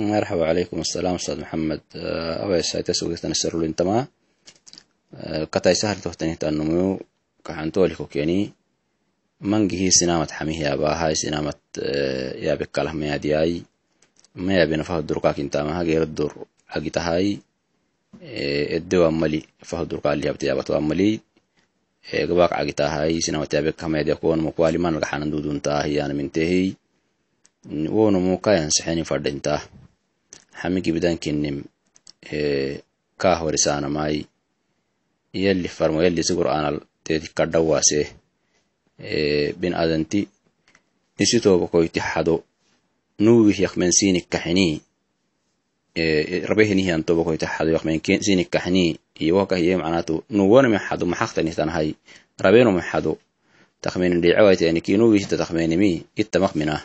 مرحبا عليكم السلام أستاذ محمد أوي سايتا سوغتنا سرول انتما كتاي سهل تهتني تأنمو كحنتولي كوكيني منجي سنامة حميه يابا هاي سنامة يابك كاله ميادياي ما يابين فهد درقاك انتما هاي الدر حقيتا هاي الدوا أمالي فهد درقاك اللي يابت يابت أمالي gabaak cagitahay sinawatyaabek kameedya kuwan mukwali man lagaxanan duduntaa hiyana mintehi wono mukayan sexeni fadhinta xamigi bidankinim kaa horisaanamai yalli farmo yalli sigur anal teeti kadhawaase bin adanti isitooba koyti xado nuwih yakmen sinik kaxini rabehinihian toba koyti xado yakmen sinik kaxini iwakahiye macnatu nuwoname xado maxaqtanihtanhay rabenome xado takmenin ittamakminah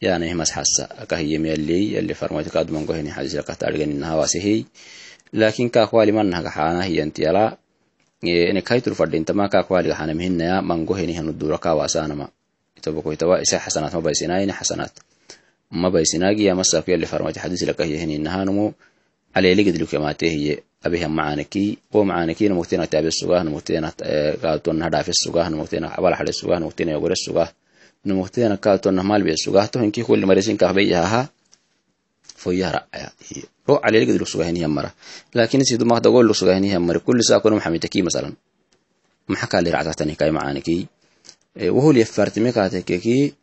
yani masxasa akahiyem yalli yalli farmoyti kadumangohini xadisilakatadhiganinahawasihey laakiin kakwali mannahaga xaanahiyanti yala ene kaitur fadhintama kakwali gaxanamhinaya mangohenihanu dura kawasanama itobakoytawa isa xasanaat mabaysinaayini xasanaat mabaysinaagi yamasaku yalli farmoyti xadisilakahiyahininahanumu aleeligidlukematehiye abihan macanaki wo macanaki namuktina tabe sugah hadhafe sugah namuktina abal sugah namuktina yogore sugah namuktina kaaton malbe sugah to hinki kulli maresin kahbe yaha foyara laakiin sa kono maxamitaki masalan. Maxaka li ractatani kay macanaki wohol yafartime kaatekeki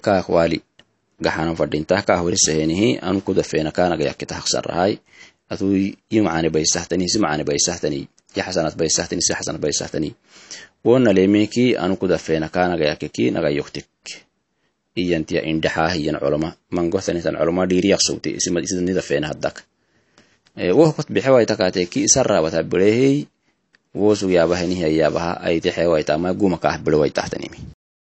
ka akwali gaxanan fadhintah ka horisahenihi anu kudafeena kaanaga yakita haqsarahay atu yi baysahtani ya xasanat baysahtani si xasanat baysahtani wona lemeki anu kudafeena kaanaga yakeki naga yoktik. Iyantiya indhaxaa hiyan culama mangohtanitan culama dhiiriyak sugti isidanidafeena haddak. Wohkot bixewaitakaateki isarabata birehey wosug yaabahanihi yaabaha ayti xewaita